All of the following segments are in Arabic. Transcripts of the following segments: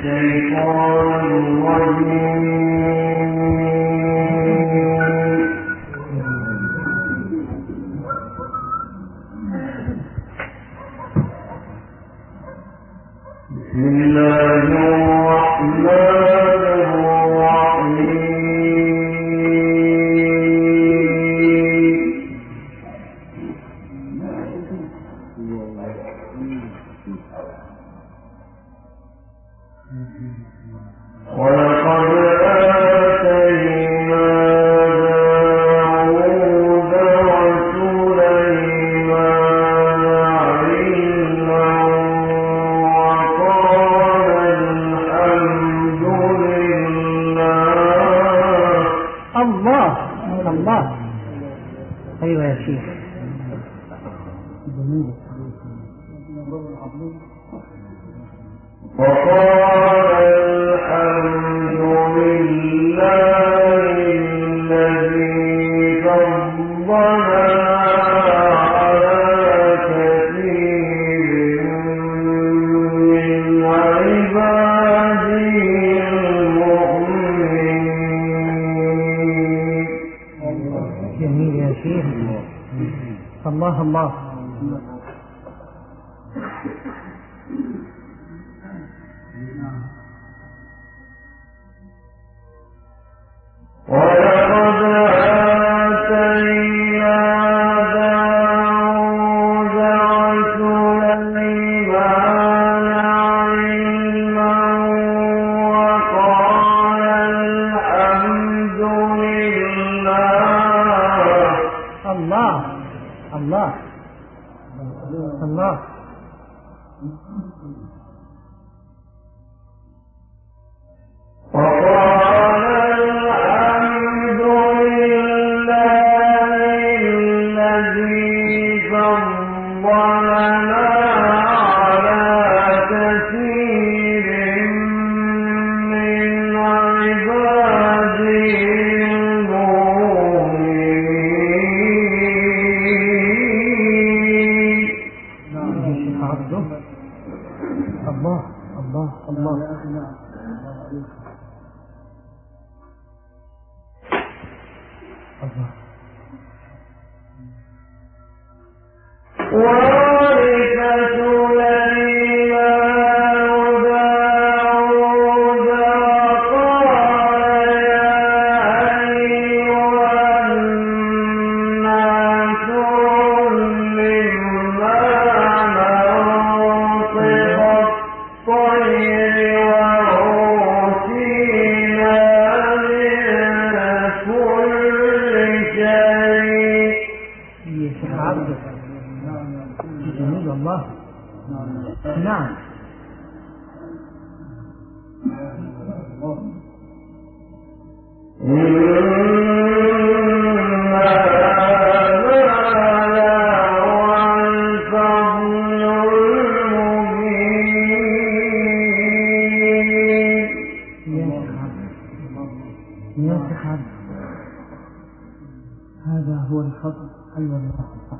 الشيطان الرجيم.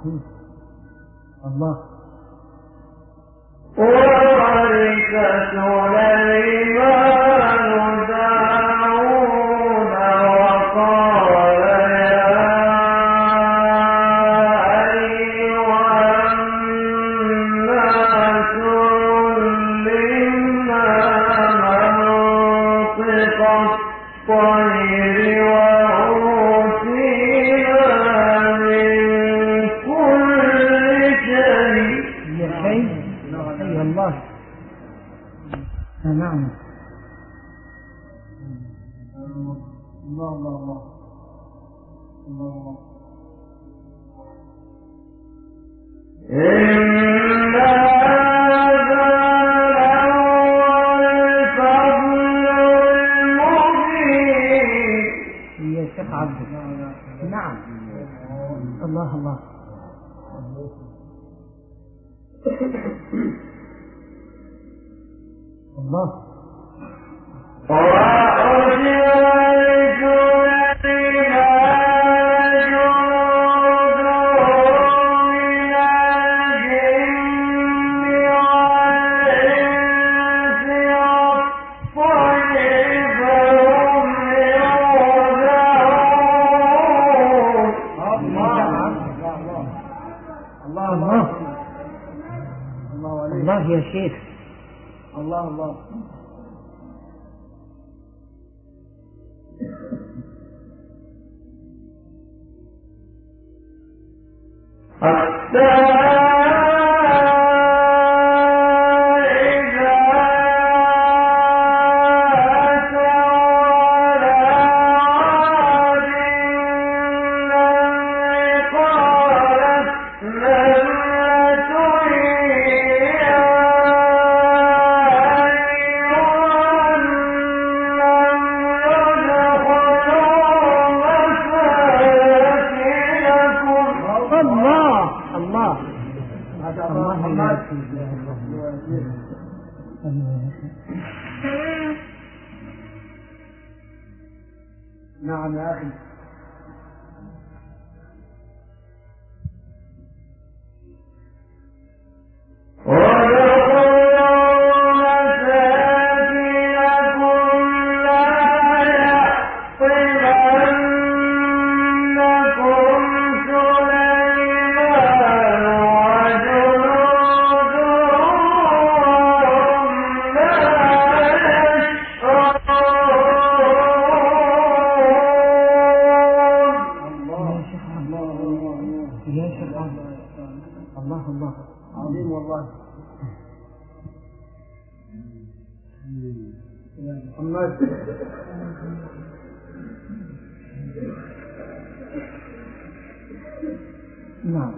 فيه الله. كيف الله الله. نعم.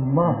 Oh.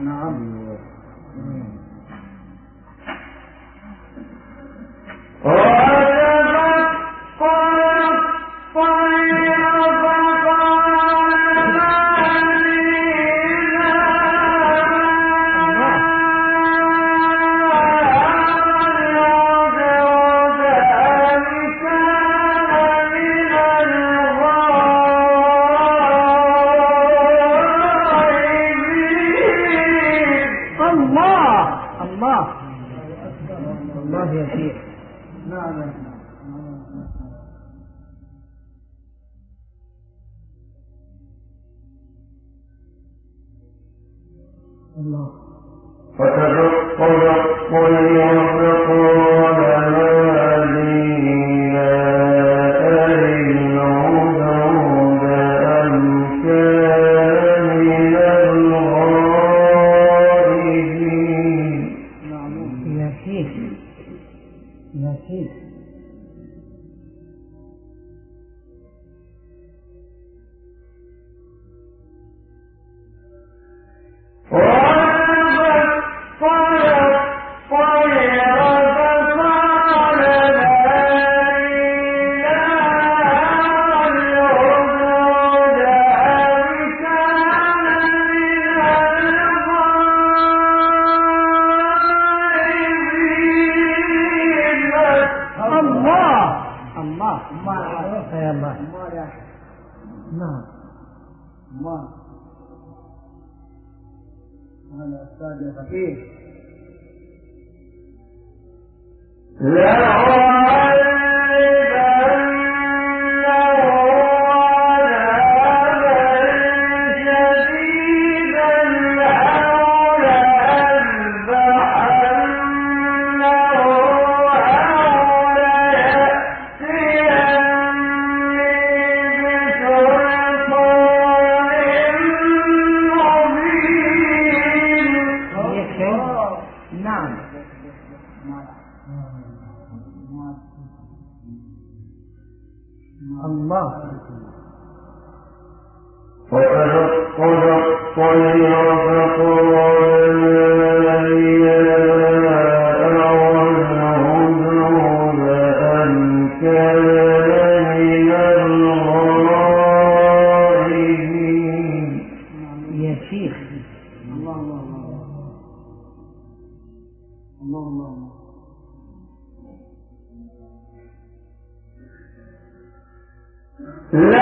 نعم لا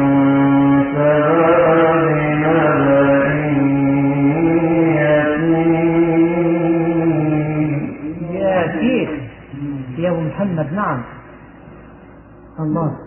محمد نعم. الله.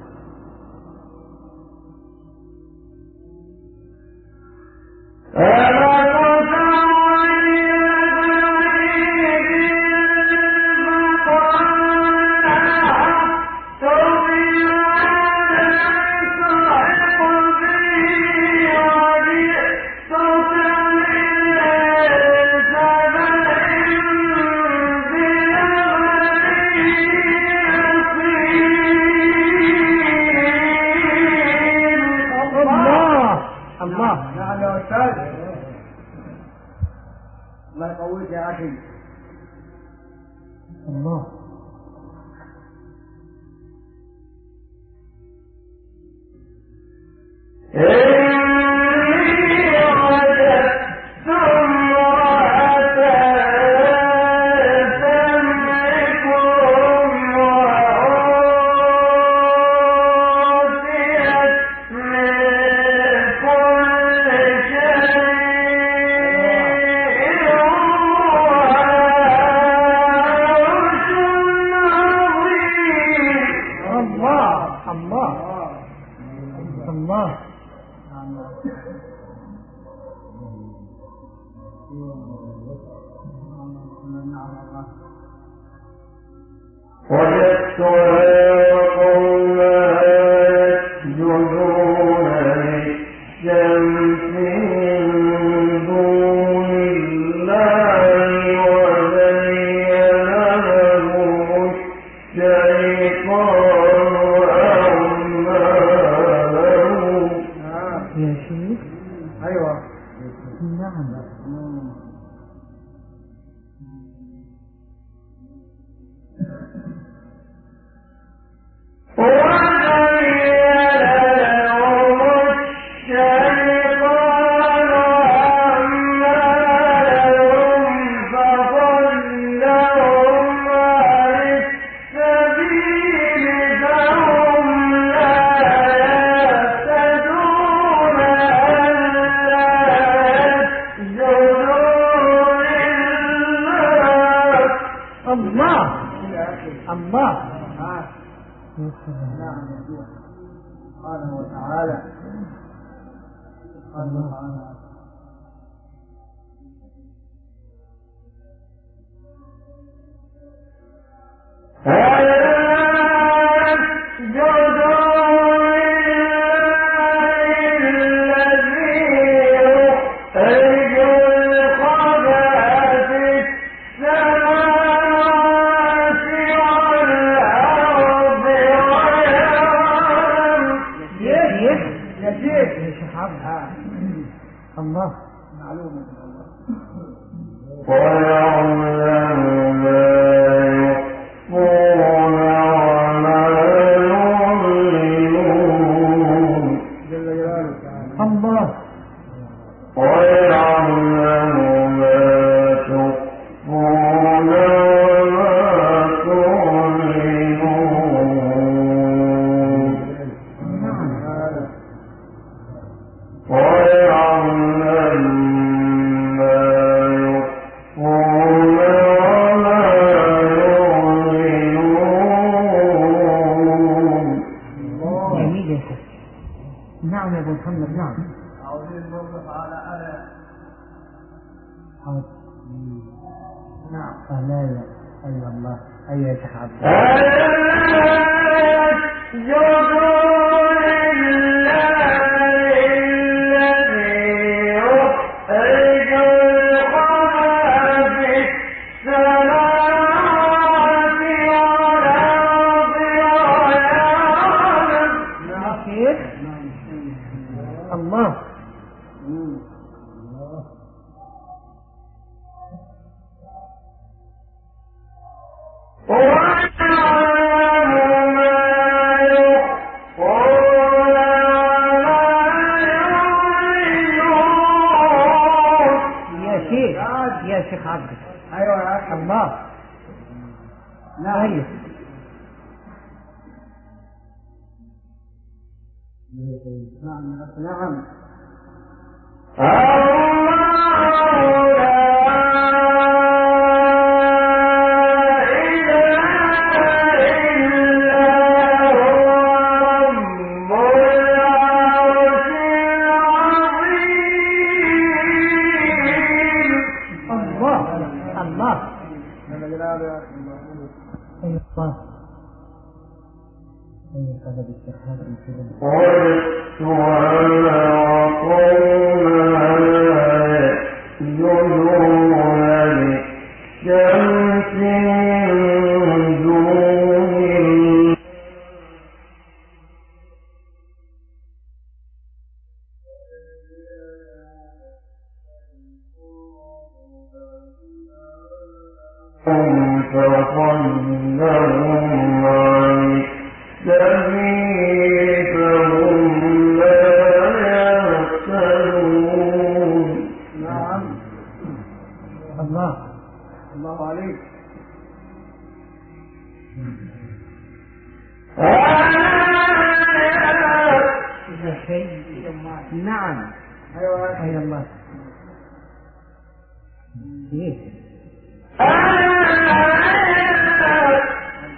حيوانات حيوانات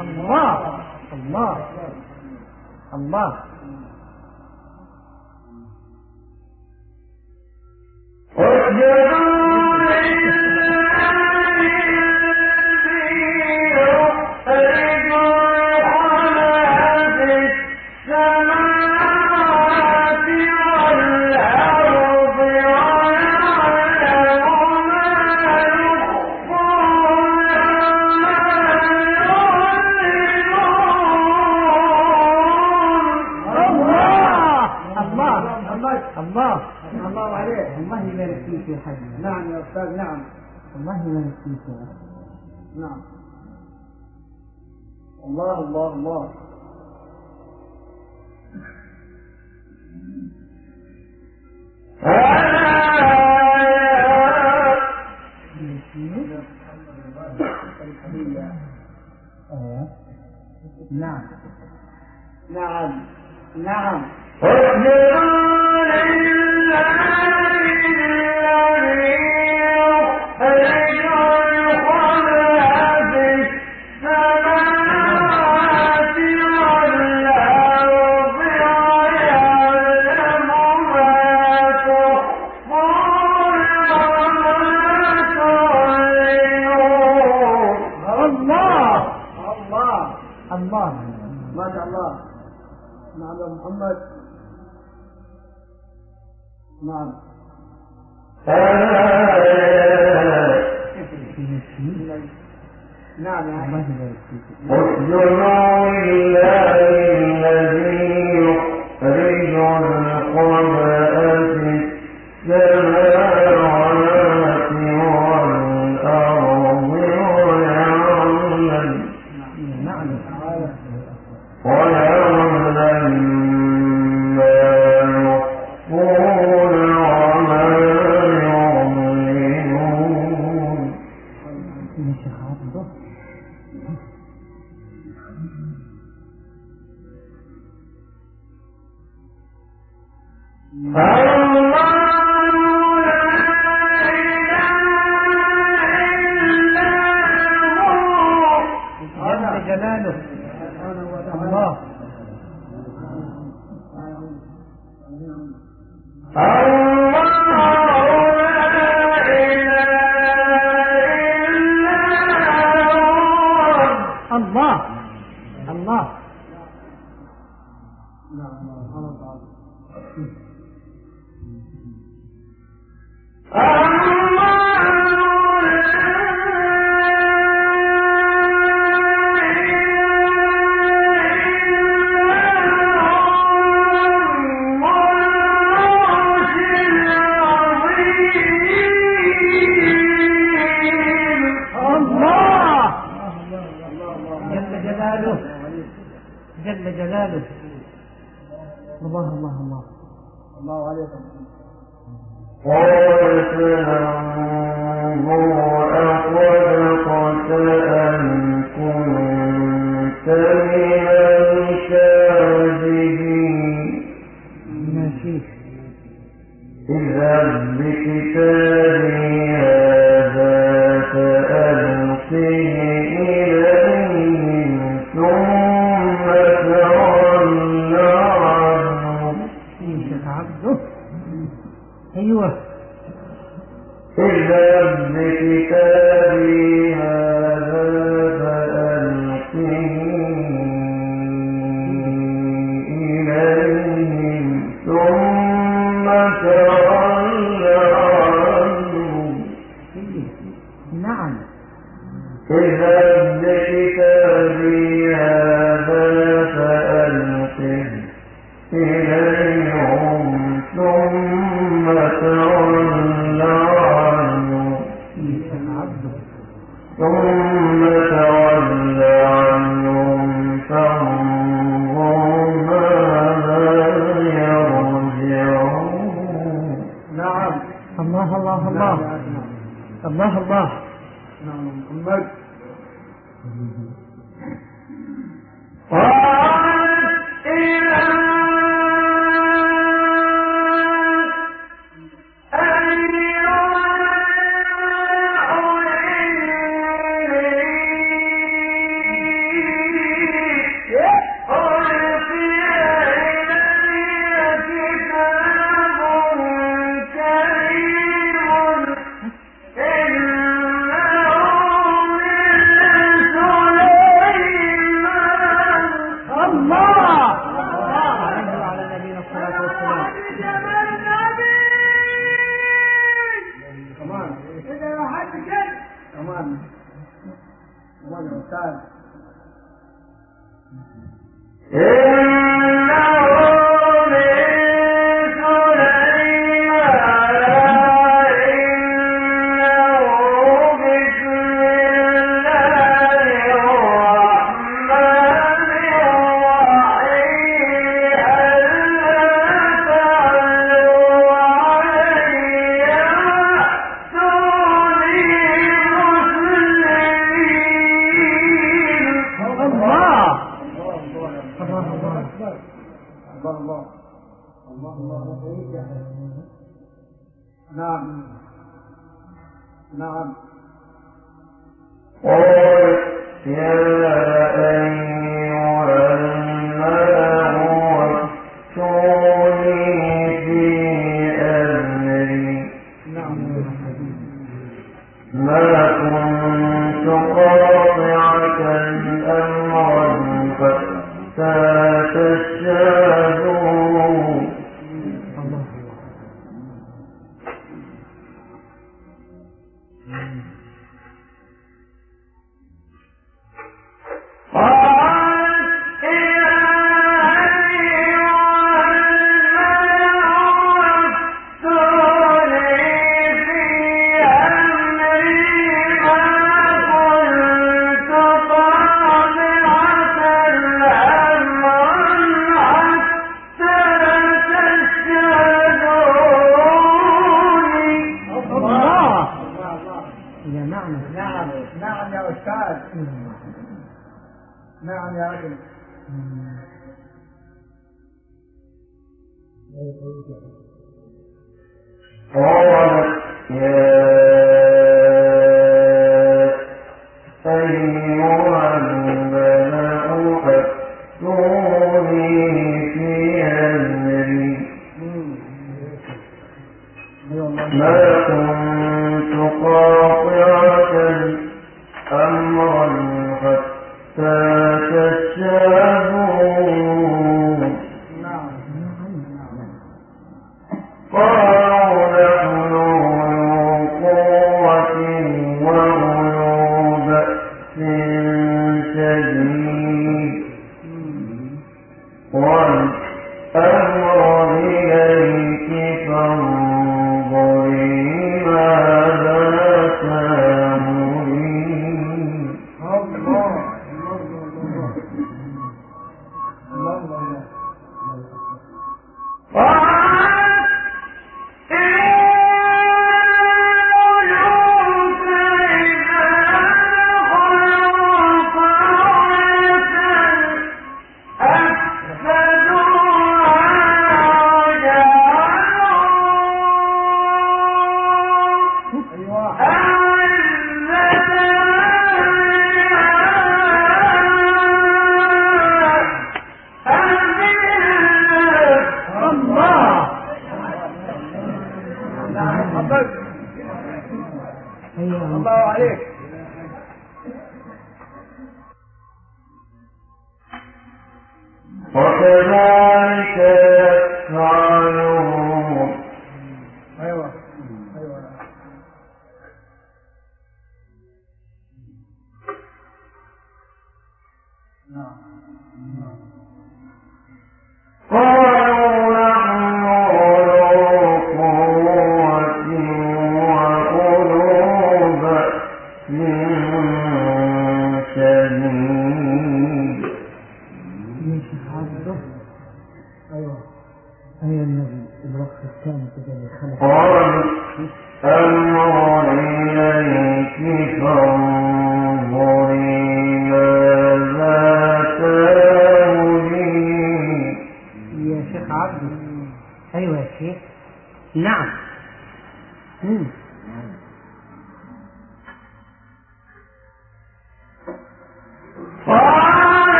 الله الله الله اسجدوا الحديث. نعم يا أستاذ نعم. والله ما نسيت نعم. الله الله الله. نعم. نعم. نعم. نعم يا محمد. نعم. نعم يا فيك اسجدوا لله الذي يخرج الخبأ جلاله. جل جلاله. الله الله الله. الله عليكم. أن كنت من الشاهدين إذا بكتاب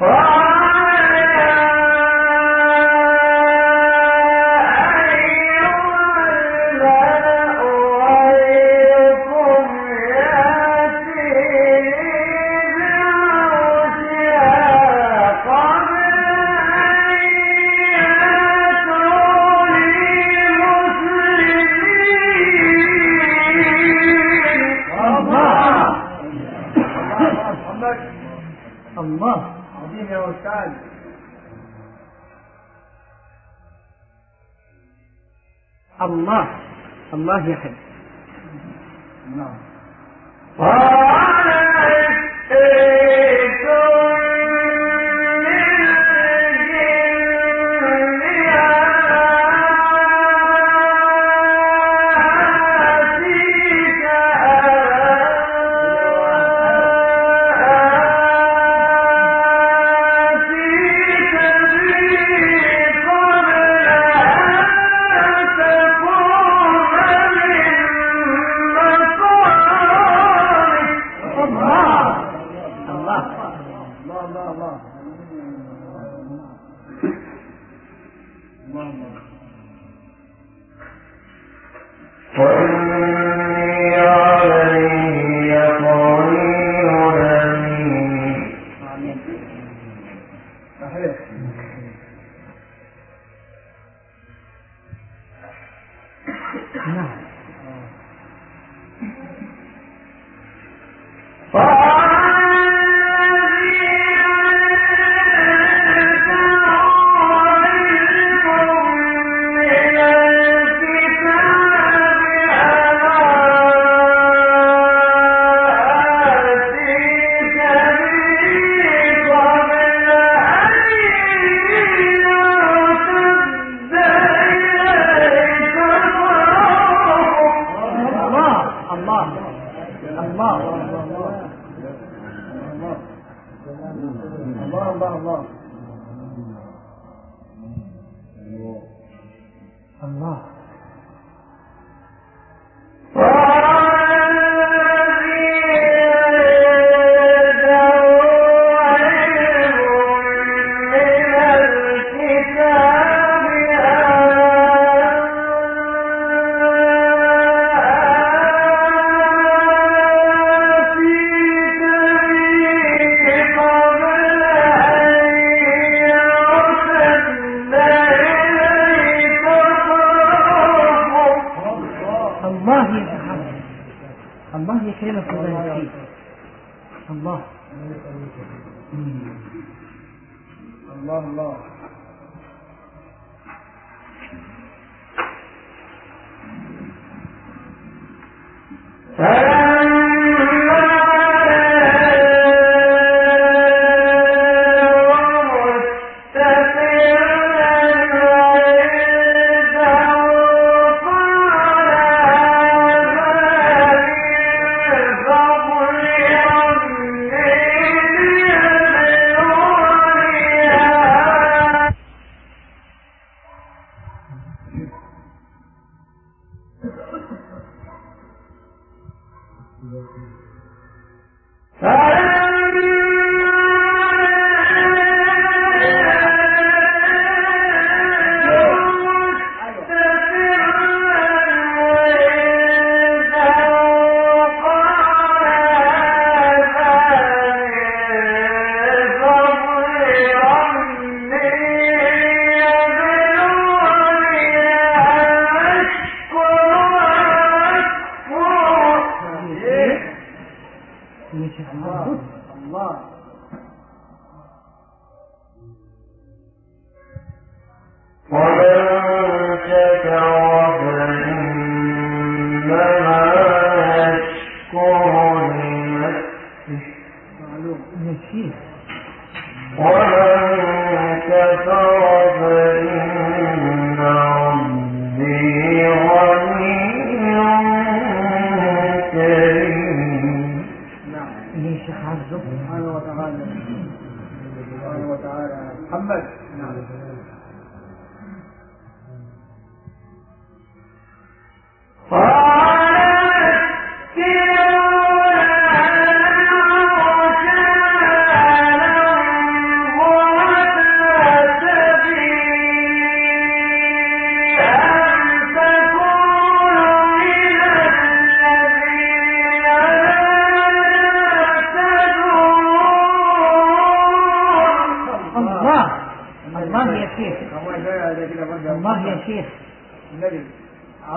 محمد الله يا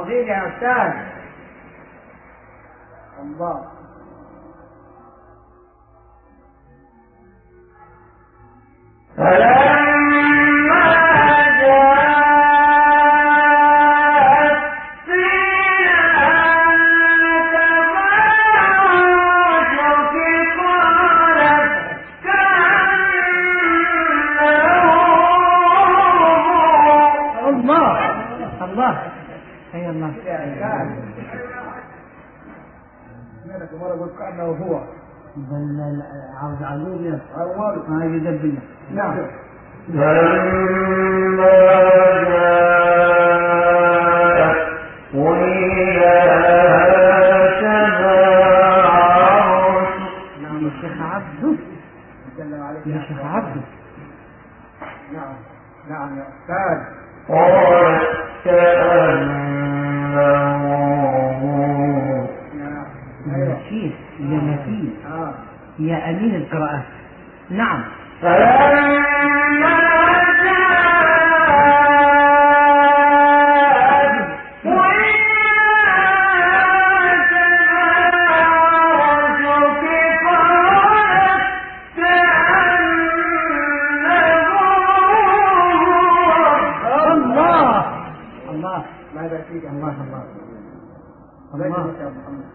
عظيم يا الله. محمد۔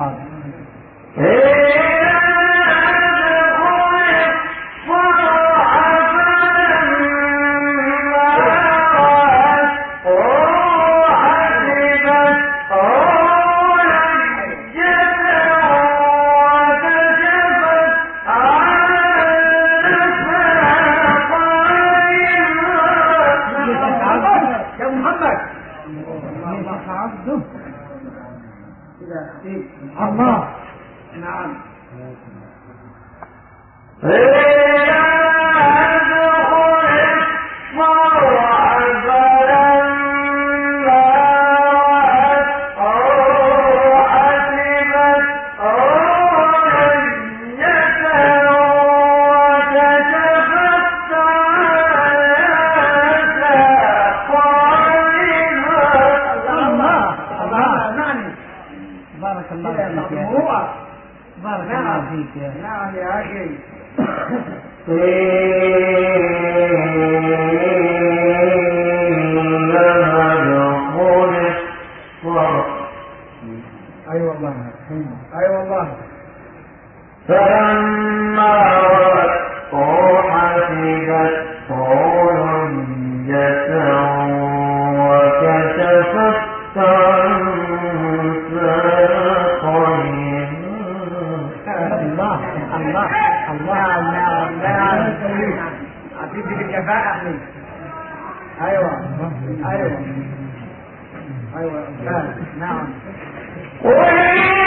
ہاں۔ ایک أيوة أستاذ. نعم الله